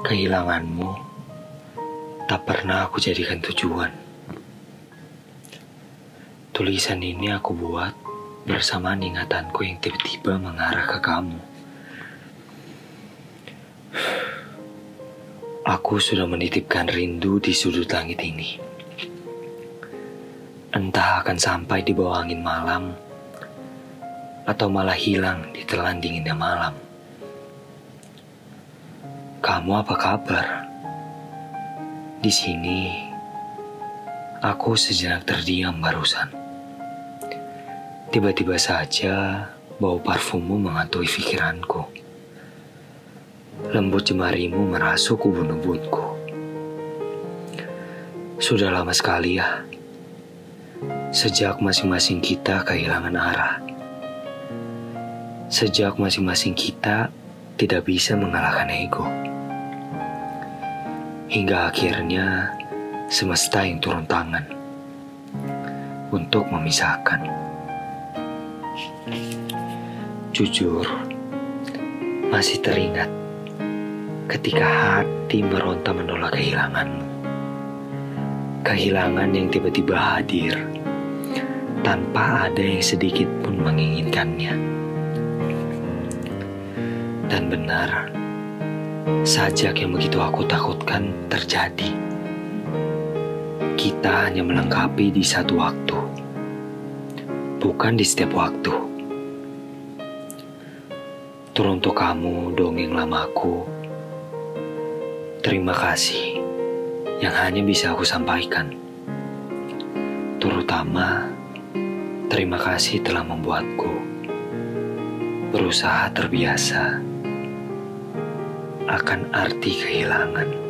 Kehilanganmu tak pernah aku jadikan tujuan. Tulisan ini aku buat bersamaan ingatanku yang tiba-tiba mengarah ke kamu. Aku sudah menitipkan rindu di sudut langit ini. Entah akan sampai di bawah angin malam, atau malah hilang di telan dinginnya malam. Kamu apa kabar? Di sini, aku sejenak terdiam barusan. Tiba-tiba saja bau parfummu menghantui pikiranku. Lembut jemarimu merasuk ubun-ubunku. Sudah lama sekali ya, sejak masing-masing kita kehilangan arah. Sejak masing-masing kita tidak bisa mengalahkan ego. Hingga akhirnya semesta yang turun tangan untuk memisahkan. Jujur, masih teringat ketika hati meronta menolak kehilanganmu. Kehilangan yang tiba-tiba hadir tanpa ada yang sedikit pun menginginkannya. Dan benar, Sajak yang begitu aku takutkan terjadi. Kita hanya melengkapi di satu waktu, bukan di setiap waktu. Teruntuk kamu, dongeng lamaku, terima kasih yang hanya bisa aku sampaikan. Terutama, terima kasih telah membuatku berusaha terbiasa akan arti kehilangan.